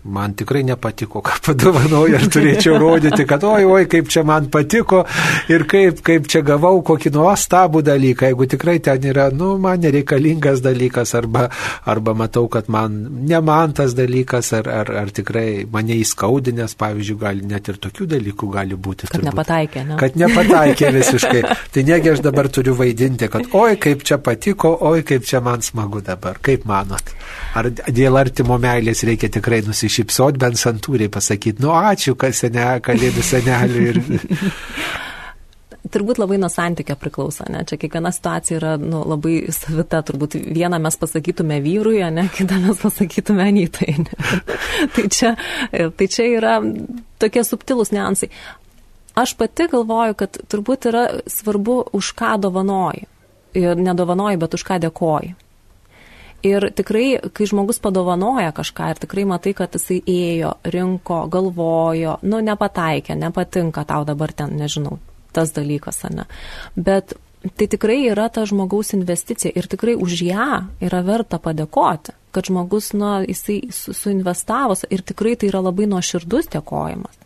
man tikrai nepatiko, ką padovanoju, ar turėčiau rodyti, kad oi, oi, kaip čia man patiko ir kaip, kaip čia gavau kokį nuostabų dalyką, jeigu tikrai ten yra, nu, man nereikalingas dalykas, arba, arba matau, kad man ne man tas dalykas, ar, ar, ar tikrai mane įskaudinęs, pavyzdžiui, gali net ir tokių dalykų gali būti. Kad turbūt. nepataikė, ne? Kad nepataikė visiškai. tai negi aš dabar turiu vaidinti vaidinti, kad oi kaip čia patiko, oi kaip čia man smagu dabar. Kaip manot? Ar dėl artimo meilės reikia tikrai nusišypsoti, bent santūriai pasakyti, nu ačiū, kad sene, kalėdų seneliui. Ir... turbūt labai nuo santykio priklauso, ne? Čia kiekviena situacija yra nu, labai savita, turbūt vieną mes pasakytume vyrui, ne, kitą mes pasakytume anytai. tai, čia, tai čia yra tokie subtilūs niansai. Aš pati galvoju, kad turbūt yra svarbu, už ką dovanoji. Ir nedovanoji, bet už ką dėkoji. Ir tikrai, kai žmogus padovanoja kažką ir tikrai matai, kad jisai ėjo, rinko, galvojo, nu, nepataikė, nepatinka tau dabar ten, nežinau, tas dalykas, ne. Bet tai tikrai yra ta žmogaus investicija ir tikrai už ją yra verta padėkoti, kad žmogus, na, jisai su, suinvestavo ir tikrai tai yra labai nuoširdus dėkojimas.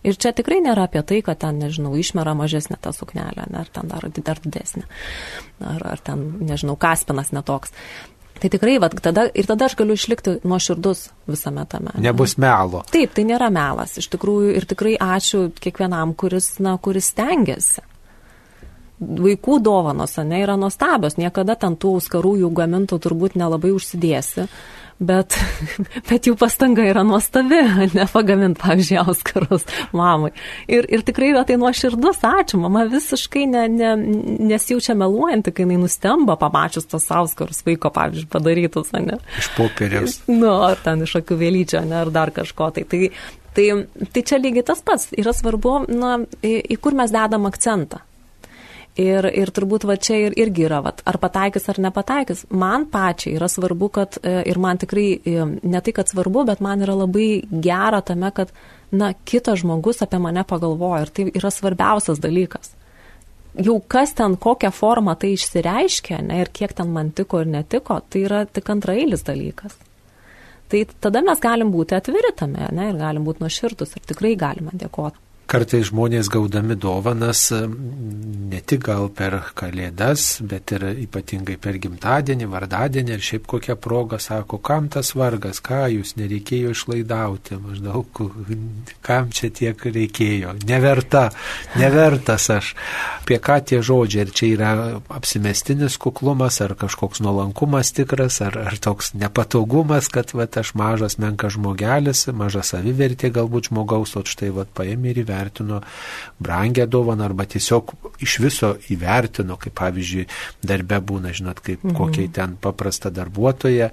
Ir čia tikrai nėra apie tai, kad ten, nežinau, išmera mažesnė ta suknelė, ne, ar ten dar, dar didesnė, ar, ar ten, nežinau, kaspinas netoks. Tai tikrai, vat, tada, ir tada aš galiu išlikti nuoširdus visame tame. Nebus melo. Taip, tai nėra melas. Iš tikrųjų, ir tikrai ačiū kiekvienam, kuris, na, kuris stengiasi. Vaikų dovanos, ne, yra nuostabios. Niekada ten tų skarų jų gamintų turbūt nelabai užsidėsi bet, bet jų pastanga yra nuostabi, nepagamint, pavyzdžiui, auskarus mamai. Ir, ir tikrai yra tai nuoširdus, ačiū, mama visiškai ne, ne, nesijaučia meluojanti, kai jinai nustemba pamačius tos auskarus vaiko, pavyzdžiui, padarytus, ne? Iš popieriaus. Nu, ar ten iš akių vėlyčio, ne, ar dar kažko. Tai, tai, tai, tai čia lygiai tas pats. Yra svarbu, na, į, į kur mes dedam akcentą. Ir, ir turbūt va čia ir, irgi yra, va, ar pataikys ar nepataikys. Man pačiai yra svarbu, kad e, ir man tikrai e, ne tai, kad svarbu, bet man yra labai gera tame, kad, na, kitas žmogus apie mane pagalvoja ir tai yra svarbiausias dalykas. Jau kas ten, kokią formą tai išsireiškia, ne, ir kiek ten man tiko ir netiko, tai yra tik antrailis dalykas. Tai tada mes galim būti atviri tame, ne, ir galim būti nuoširdus ir tikrai galime dėkoti. Kartais žmonės gaudami dovanas ne tik gal per kalėdas, bet ir ypatingai per gimtadienį, vardadienį ir šiaip kokią progą sako, kam tas vargas, ką jūs nereikėjo išlaidauti, maždaug kam čia tiek reikėjo. Neverta, nevertas aš. Apie ką tie žodžiai, ar čia yra apsimestinis kuklumas, ar kažkoks nuolankumas tikras, ar, ar toks nepatogumas, kad va, aš mažas menkas žmogelis, maža savivertė galbūt žmogaus, o štai va, paėmė ir įvertino įvertino brangę dovaną arba tiesiog iš viso įvertino, kaip pavyzdžiui darbe būna, žinot, kaip mhm. kokiai ten paprasta darbuotoja,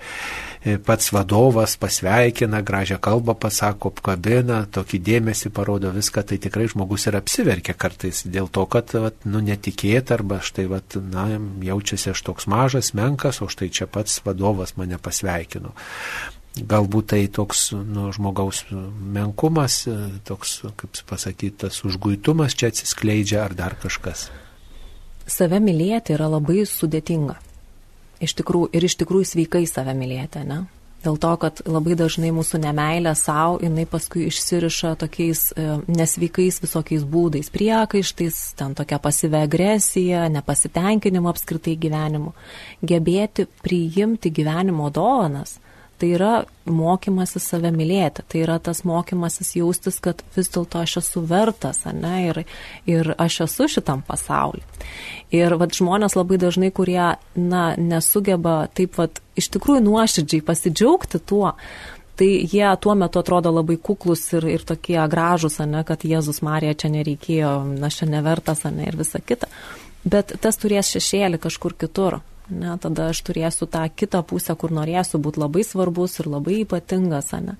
e, pats vadovas pasveikina, gražią kalbą pasako, apkabina, tokį dėmesį parodo viską, tai tikrai žmogus ir apsiverkia kartais dėl to, kad, vat, nu, netikėt arba štai, vat, na, jaučiasi aš toks mažas, menkas, o štai čia pats vadovas mane pasveikino. Galbūt tai toks nu, žmogaus menkumas, toks, kaip pasakyti, tas užguitumas čia atsiskleidžia ar dar kažkas. Save mylėti yra labai sudėtinga. Iš tikrųjų, ir iš tikrųjų sveikai save mylėti, ne? Dėl to, kad labai dažnai mūsų nemailė savo, jinai paskui išsiriša tokiais e, nesveikais visokiais būdais, priekaištais, ten tokia pasyvė agresija, nepasitenkinimu apskritai gyvenimu. Gebėti priimti gyvenimo dovanas tai yra mokymasis save mylėti, tai yra tas mokymasis jaustis, kad vis dėlto aš esu vertas, ne, ir, ir aš esu šitam pasauliu. Ir vad žmonės labai dažnai, kurie, na, nesugeba taip, vad, iš tikrųjų nuoširdžiai pasidžiaugti tuo, tai jie tuo metu atrodo labai kuklus ir, ir tokie gražus, ne, kad Jėzus Marija čia nereikėjo, aš čia nevertas, ne, ir visa kita. Bet tas turės šešėlį kažkur kitur ne, tada aš turėsiu tą kitą pusę, kur norėsiu būti labai svarbus ir labai ypatingas. Ne.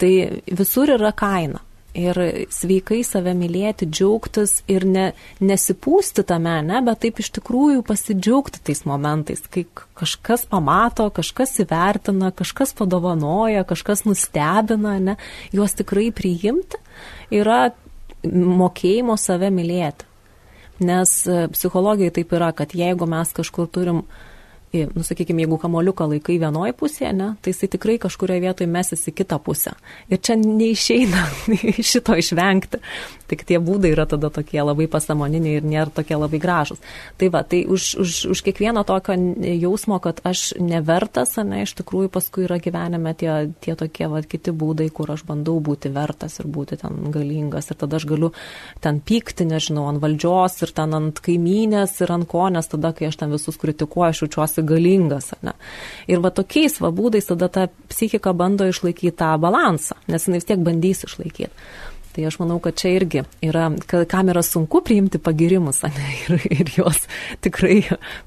Tai visur yra kaina. Ir sveikai save mylėti, džiaugtis ir ne, nesipūsti tame, ne, bet taip iš tikrųjų pasidžiaugti tais momentais, kai kažkas pamato, kažkas įvertina, kažkas padovanoja, kažkas nustebina, ne, juos tikrai priimti yra mokėjimo save mylėti. Nes e, psichologijai taip yra, kad jeigu mes kažkur turim nu, sakykime, jeigu kamoliuką laikai vienoje pusėje, ne, tai jisai tikrai kažkurioje vietoje mesis į kitą pusę. Ir čia neišeina šito išvengti. Tik tie būdai yra tada tokie labai pasamoniniai ir nėra tokie labai gražus. Tai va, tai už, už, už kiekvieno tokio jausmo, kad aš nevertas, ne, iš tikrųjų paskui yra gyvenime tie, tie tokie va, kiti būdai, kur aš bandau būti vertas ir būti ten galingas. Ir tada aš galiu ten pykti, nežinau, ant valdžios ir ten ant kaimynės ir ant ko, nes tada, kai aš ten visus kritikuoju, aš jaučiuosi galingas. Ne? Ir va tokiais va būdais tada ta psichika bando išlaikyti tą balansą, nes jinai vis tiek bandys išlaikyti. Tai aš manau, kad čia irgi yra, kam yra sunku priimti pagirimus ne, ir, ir juos tikrai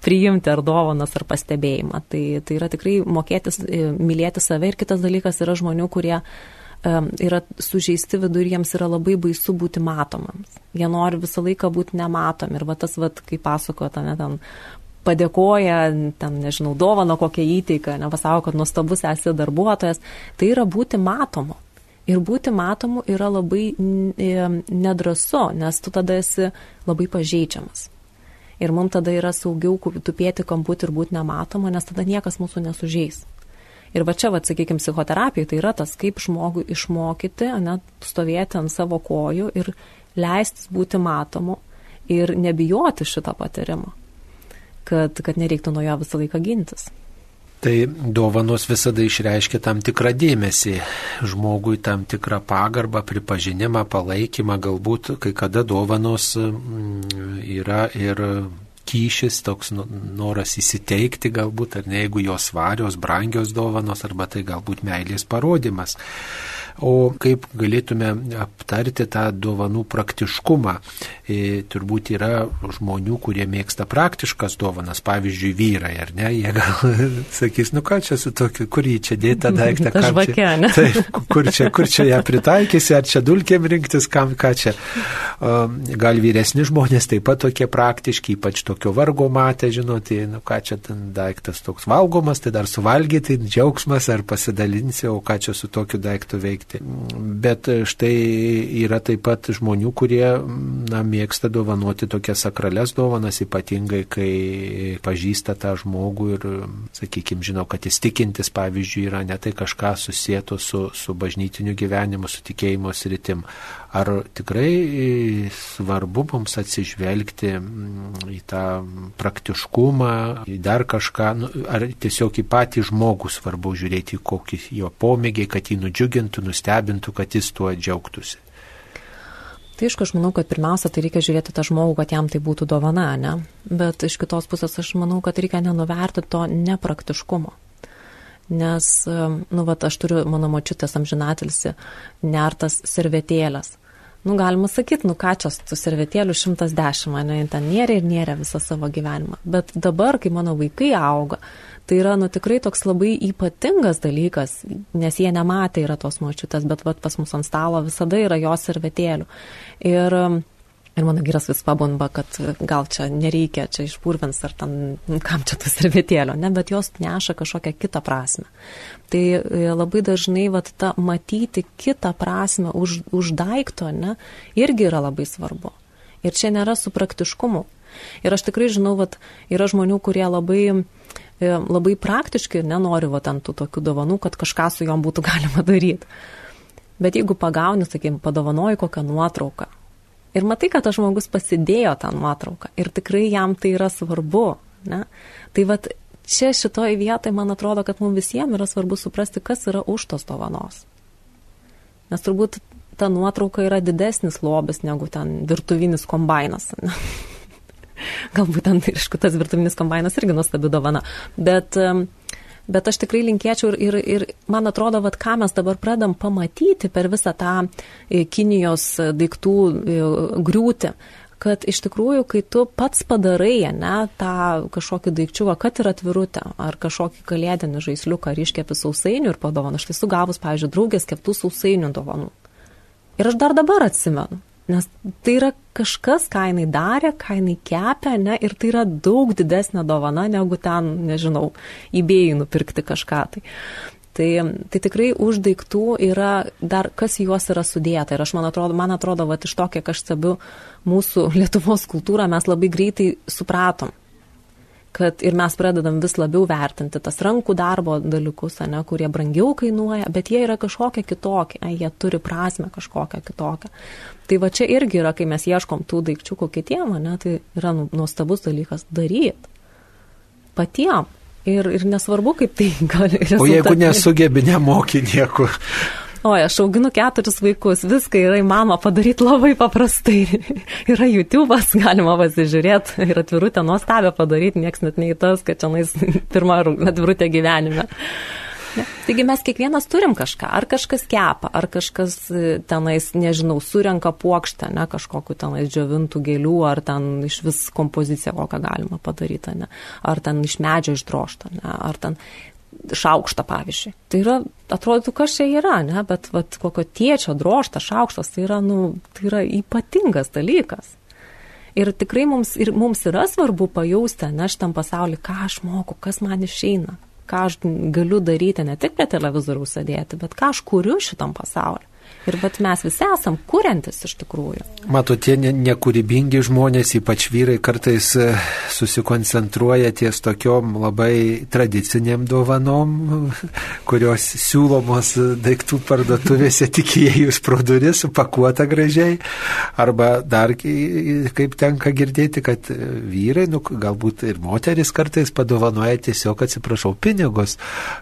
priimti ar dovanas ar pastebėjimą. Tai, tai yra tikrai mokėtis, e, mylėti save ir kitas dalykas yra žmonių, kurie um, yra sužeisti vidur jiems yra labai baisu būti matomams. Jie nori visą laiką būti nematomi ir va tas, va, kaip pasako, ten, ten padėkoja, ten, nežinau, dovano kokią įteiką, nepasako, kad nuostabus esi darbuotojas, tai yra būti matomu. Ir būti matomu yra labai nedrasu, nes tu tada esi labai pažeidžiamas. Ir mums tada yra saugiau tupėti kamput ir būti nematoma, nes tada niekas mūsų nesužeis. Ir va čia, va, sakykime, psichoterapija tai yra tas, kaip žmogui išmokyti, net stovėti ant savo kojų ir leistis būti matomu ir nebijoti šito patyrimo, kad, kad nereiktų nuo jo visą laiką gintis. Tai dovanos visada išreiškia tam tikrą dėmesį žmogui, tam tikrą pagarbą, pripažinimą, palaikymą. Galbūt kai kada dovanos mm, yra ir kyšis, toks noras įsiteikti galbūt, ar ne, jeigu jos svarios, brangios dovanos, arba tai galbūt meilės parodimas. O kaip galėtume aptarti tą dovanų praktiškumą? E, turbūt yra žmonių, kurie mėgsta praktiškas dovanas, pavyzdžiui, vyrai, ar ne? Jie gal sakys, nu ką čia su tokiu, kur jį čia dėta daiktą? Žvakė, ne? Taip, kur čia, kur čia ją pritaikysi, ar čia dulkėm rinktis, kam ką čia. Gal vyresni žmonės taip pat tokie praktiški, ypač tokio vargo matę, žinoti, nu ką čia ten daiktas toks valgomas, tai dar suvalgyti, džiaugsmas, ar pasidalinsi, o ką čia su tokiu daiktu veikti. Bet štai yra taip pat žmonių, kurie na, mėgsta dovanoti tokias sakrales dovanas, ypatingai kai pažįsta tą žmogų ir, sakykime, žinau, kad jis tikintis, pavyzdžiui, yra ne tai kažką susijęto su, su bažnytiniu gyvenimu, su tikėjimo sritim. Ar tikrai svarbu mums atsižvelgti į tą praktiškumą, į dar kažką, nu, ar tiesiog į patį žmogų svarbu žiūrėti, kokį jo pomėgiai, kad jį nudžiugintų, nustebintų, kad jis tuo džiaugtųsi? Tai aišku, aš manau, kad pirmiausia, tai reikia žiūrėti tą žmogų, kad jam tai būtų dovana, ne? Bet iš kitos pusės aš manau, kad reikia nenuverti to nepraktiškumo. Nes, nu, va, aš turiu mano močiutės amžinatilsi nertas servetėlės. Nu, galima sakyti, nu ką čia, tų servetėlių 110, mane ten nėrė ir nėrė visą savo gyvenimą. Bet dabar, kai mano vaikai auga, tai yra, nu, tikrai toks labai ypatingas dalykas, nes jie nematė yra tos močiutės, bet vat, pas mus ant stalo visada yra jos servetėlių. Ir Ir mano vyras vis pabamba, kad gal čia nereikia, čia išpurvins ar ten, kam čia tas servetėlio, ne, bet jos neša kažkokią kitą prasme. Tai e, labai dažnai vat, ta matyti kitą prasme už, už daikto, ne, irgi yra labai svarbu. Ir čia nėra su praktiškumu. Ir aš tikrai žinau, vat, yra žmonių, kurie labai e, labai praktiškai ir nenori va ant tų tokių dovanų, kad kažką su juom būtų galima daryti. Bet jeigu pagauni, sakykime, padovanoji kokią nuotrauką, Ir matai, kad tas žmogus pasidėjo tą nuotrauką ir tikrai jam tai yra svarbu. Ne? Tai vad čia šitoje vietoje man atrodo, kad mums visiems yra svarbu suprasti, kas yra už tos dovanos. Nes turbūt ta nuotrauka yra didesnis lobis negu ten virtuvinis kombainas. Galbūt ten, aišku, tas virtuvinis kombainas irgi nuostabi dovana. Bet um, bet aš tikrai linkėčiau ir, ir, ir man atrodo, kad ką mes dabar pradam pamatyti per visą tą e, Kinijos daiktų e, griūtį, kad iš tikrųjų, kai tu pats padarai, ne, tą kažkokį daikčiuką, kad ir atvirutę, ar kažkokį kalėdinį žaisliuką, ar iškepi sausainių ir padovaną, aš esu gavus, pavyzdžiui, draugės keptų sausainių dovanų. Ir aš dar dabar atsimenu. Nes tai yra kažkas, ką jinai darė, ką jinai kepia, ne, ir tai yra daug didesnė dovana, negu ten, nežinau, įbėjai nupirkti kažką. Tai. Tai, tai tikrai už daiktų yra dar, kas juos yra sudėta. Ir aš man atrodo, man atrodo, va, iš to, kiek aš stebiu mūsų Lietuvos kultūrą, mes labai greitai supratom, kad ir mes pradedam vis labiau vertinti tas rankų darbo dalykus, ne, kurie brangiau kainuoja, bet jie yra kažkokie kitokie, ne, jie turi prasme kažkokią kitokią. Tai va čia irgi yra, kai mes ieškom tų daikčiukų kitiem, ne, tai yra nu, nuostabus dalykas daryti. Patiem. Ir, ir nesvarbu, kaip tai gali. O jeigu nesugebi, nemoki nieko. Oi, aš auginu keturis vaikus, viską yra įmanoma padaryti labai paprastai. yra YouTube'as, galima pasižiūrėti ir atvirutę nuostabę padaryti, nieks net neįtas, kad čia nais pirmą atvirutę gyvenime. Ne? Taigi mes kiekvienas turim kažką, ar kažkas kepa, ar kažkas e, tenais, nežinau, surenka puokštę, ne, kažkokiu tenais džiovintų gėlių, ar ten iš vis kompoziciją kokią galima padaryti, ne, ar ten iš medžio išdroštą, ne, ar ten šaukštą, pavyzdžiui. Tai yra, atrodytų, kas čia yra, ne, bet vat, kokio tiečio droštas šaukštas, tai yra, nu, tai yra ypatingas dalykas. Ir tikrai mums, ir mums yra svarbu pajausti, ne, šitam pasauliu, ką aš moku, kas man išeina, ką aš galiu daryti, ne tik prie televizoriaus sėdėti, bet ką aš kuriu šitam pasauliu. Ir bet mes visi esam kuriantis iš tikrųjų. Mato, tie nekūrybingi žmonės, ypač vyrai, kartais e, susikoncentruoja ties tokiom labai tradiciniam dovanom, kurios siūlomos daiktų parduotuvėse tik įėjus pro duris, supakuota gražiai. Arba dar, kaip tenka girdėti, kad vyrai, nu, galbūt ir moteris kartais padovanoja tiesiog, atsiprašau, pinigus.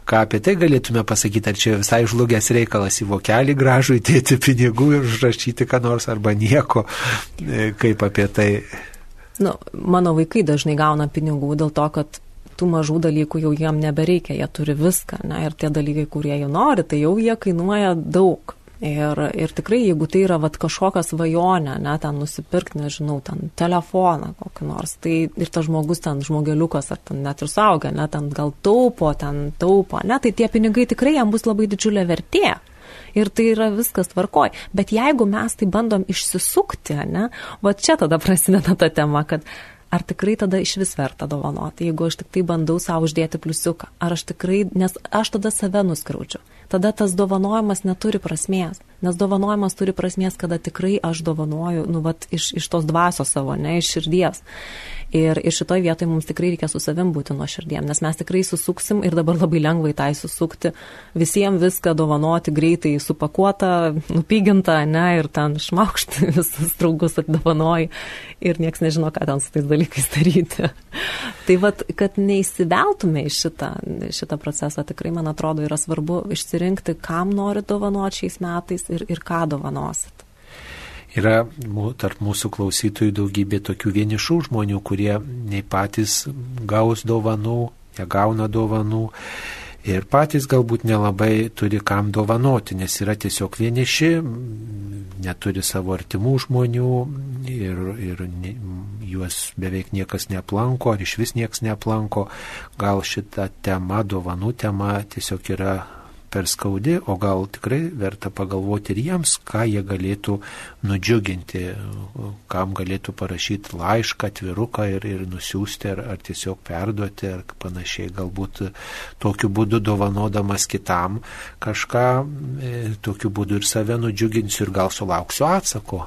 Ką apie tai galėtume pasakyti, ar čia visai žlugęs reikalas į vokelį gražų įti mokėti pinigų ir užrašyti ką nors arba nieko, e, kaip apie tai. Nu, mano vaikai dažnai gauna pinigų dėl to, kad tų mažų dalykų jau jiem nebereikia, jie turi viską, ne, ir tie dalykai, kurie jie nori, tai jau jie kainuoja daug. Ir, ir tikrai, jeigu tai yra vat, kažkokia svajonė, ne, ten nusipirkti, nežinau, ten telefoną kokį nors, tai ir tas žmogus ten, žmogeliukas, ar ten net ir saugia, ne, ten gal taupo, ten taupo, ne, tai tie pinigai tikrai jam bus labai didžiulė vertė ir tai yra viskas tvarkoj. Bet jeigu mes tai bandom išsisukti, ne, va čia tada prasideda ta tema, kad ar tikrai tada iš vis verta dovanoti, jeigu aš tik tai bandau savo uždėti pliusiuką, ar aš tikrai, nes aš tada save nuskriaudžiu. Tada tas dovanojimas neturi prasmės, nes dovanojimas turi prasmės, kada tikrai aš dovanoju, nu, vat, iš, iš tos dvasios savo, ne iš širdies. Ir, ir šitoj vietoje mums tikrai reikia su savim būti nuo širdiem, nes mes tikrai susuksim ir dabar labai lengvai tai susukti, visiems viską dovanoti greitai supakuotą, nupygintą, ne, ir ten šmaukšti visus draugus atdovanoji ir nieks nežino, ką ten su tais dalykais daryti. tai vad, kad neįsiveltume į šitą, šitą procesą, tikrai man atrodo yra svarbu išsirinkti, kam nori dovanoti šiais metais ir, ir ką dovanosit. Yra tarp mūsų klausytojų daugybė tokių vienišų žmonių, kurie nei patys gaus dovanų, negauna dovanų ir patys galbūt nelabai turi kam dovanoti, nes yra tiesiog vieniši, neturi savo artimų žmonių ir, ir ne, juos beveik niekas neaplanko ar iš vis niekas neaplanko. Gal šita tema, dovanų tema tiesiog yra per skaudi, o gal tikrai verta pagalvoti ir jiems, ką jie galėtų nudžiuginti, kam galėtų parašyti laišką, atviruką ir, ir nusiųsti, ar, ar tiesiog perduoti, ar panašiai. Galbūt tokiu būdu dovanodamas kitam kažką, e, tokiu būdu ir save nudžiuginsiu ir gal sulauksiu atsako.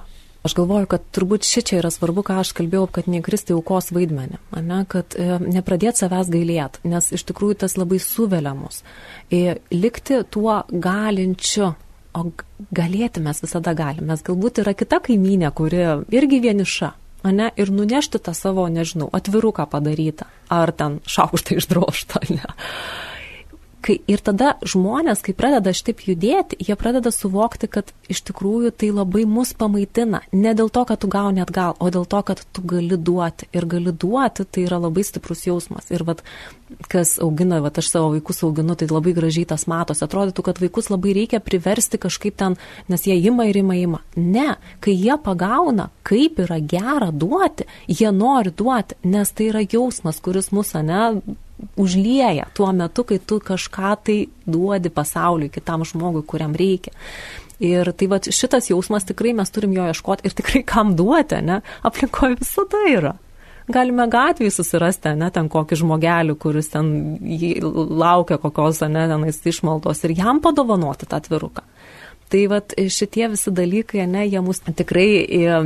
Aš galvoju, kad turbūt ši čia yra svarbu, ką aš kalbėjau, kad nekristi aukos vaidmenį, ne, kad e, nepradėti savęs gailėti, nes iš tikrųjų tas labai suvelia mus. E, likti tuo galinčiu, o galėti mes visada galime. Mes galbūt yra kita kaiminė, kuri irgi vieniša, ne, ir nunešti tą savo, nežinau, atviruką padarytą, ar ten šaukštą išdroštą, ne. Kai, ir tada žmonės, kai pradeda šitaip judėti, jie pradeda suvokti, kad iš tikrųjų tai labai mus pamaitina. Ne dėl to, kad tu gauni atgal, o dėl to, kad tu gali duoti. Ir gali duoti, tai yra labai stiprus jausmas. Ir vat, kas augina, vat, aš savo vaikus auginu, tai labai gražiai tas matosi. Atrodytų, kad vaikus labai reikia priversti kažkaip ten, nes jie ima ir ima, ima. Ne, kai jie pagauna, kaip yra gera duoti, jie nori duoti, nes tai yra jausmas, kuris mūsų, ne, užlieja tuo metu, kai tu kažką tai duodi pasauliui, kitam žmogui, kuriam reikia. Ir tai va šitas jausmas tikrai mes turim jo ieškoti ir tikrai kam duoti, ne? Aplinkoje visada yra. Galime gatvėje susirasti, ne, ten kokį žmogelį, kuris ten laukia kokios, ne, tenais išmaldos ir jam padovanoti tą atviruką. Tai va šitie visi dalykai, ne, jie mus tikrai e,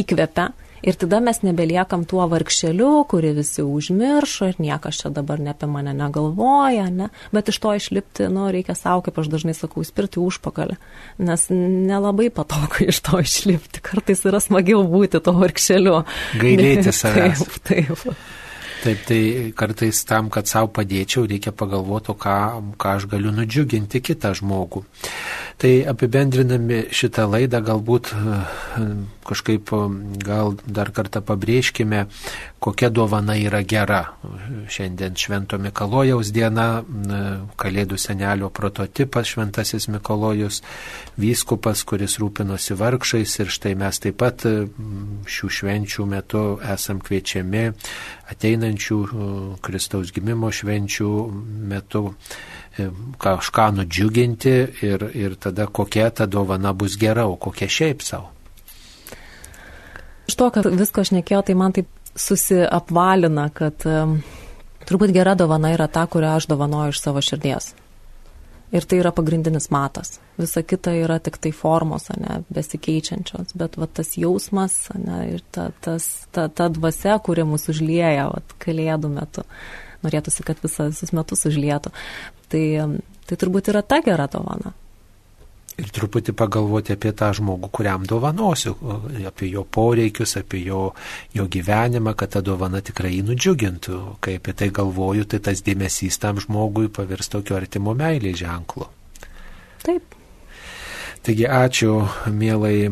įkvepia Ir tada mes nebeliekam tuo vargšeliu, kurį visi užmiršo ir niekas čia dabar ne apie mane negalvoja, ne? bet iš to išlipti, nu, reikia savo, kaip aš dažnai sakau, spirti užpakalį, nes nelabai patogu iš to išlipti, kartais yra smagiau būti to vargšeliu. Gailėti savęs. Taip, taip. Taip, tai kartais tam, kad savo padėčiau, reikia pagalvoti, ką, ką aš galiu nudžiuginti kitą žmogų. Tai apibendrinami šitą laidą galbūt kažkaip gal dar kartą pabrėžkime, kokia dovana yra gera. Šiandien Švento Mikalojaus diena, Kalėdų senelio prototipas Šventasis Mikalojus, vyskupas, kuris rūpinosi vargšais ir štai mes taip pat šių švenčių metu esam kviečiami ateinančių Kristaus gimimo švenčių metu e, kažką nudžiuginti ir, ir tada kokia ta dovana bus gera, o kokia šiaip savo. Iš to, kad visko aš nekėjau, tai man taip susiapvalina, kad um, turbūt gera dovana yra ta, kurią aš dovanoju iš savo širdies. Ir tai yra pagrindinis matas. Visa kita yra tik tai formos, ne, besikeičiančios. Bet va, tas jausmas ne, ir ta, tas, ta, ta dvasia, kuri mus užlieja va, kalėdų metu. Norėtųsi, kad visas, visus metus užlietų. Tai, tai turbūt yra ta gera dovana ir truputį pagalvoti apie tą žmogų, kuriam dovanosiu, apie jo poreikius, apie jo, jo gyvenimą, kad ta dovana tikrai jį nudžiugintų. Kai apie tai galvoju, tai tas dėmesys tam žmogui pavirs tokio artimo meilės ženklu. Taip. Taigi ačiū mielai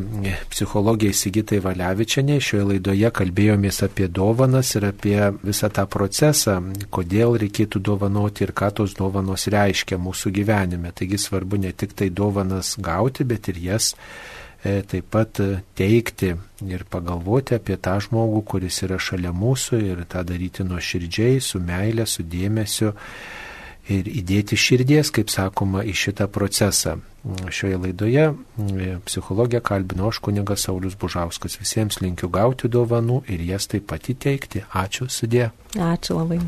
psichologijai Sigitai Valiavičianiai. Šioje laidoje kalbėjomės apie dovanas ir apie visą tą procesą, kodėl reikėtų dovanoti ir ką tos dovanos reiškia mūsų gyvenime. Taigi svarbu ne tik tai dovanas gauti, bet ir jas e, taip pat teikti ir pagalvoti apie tą žmogų, kuris yra šalia mūsų ir tą daryti nuo širdžiai, su meilė, su dėmesiu ir įdėti širdies, kaip sakoma, į šitą procesą. Šioje laidoje psichologija kalbino aš kunigas Saulis Bužauskas. Visiems linkiu gauti dovanų ir jas taip pat įteikti. Ačiū, sudė. Ačiū labai.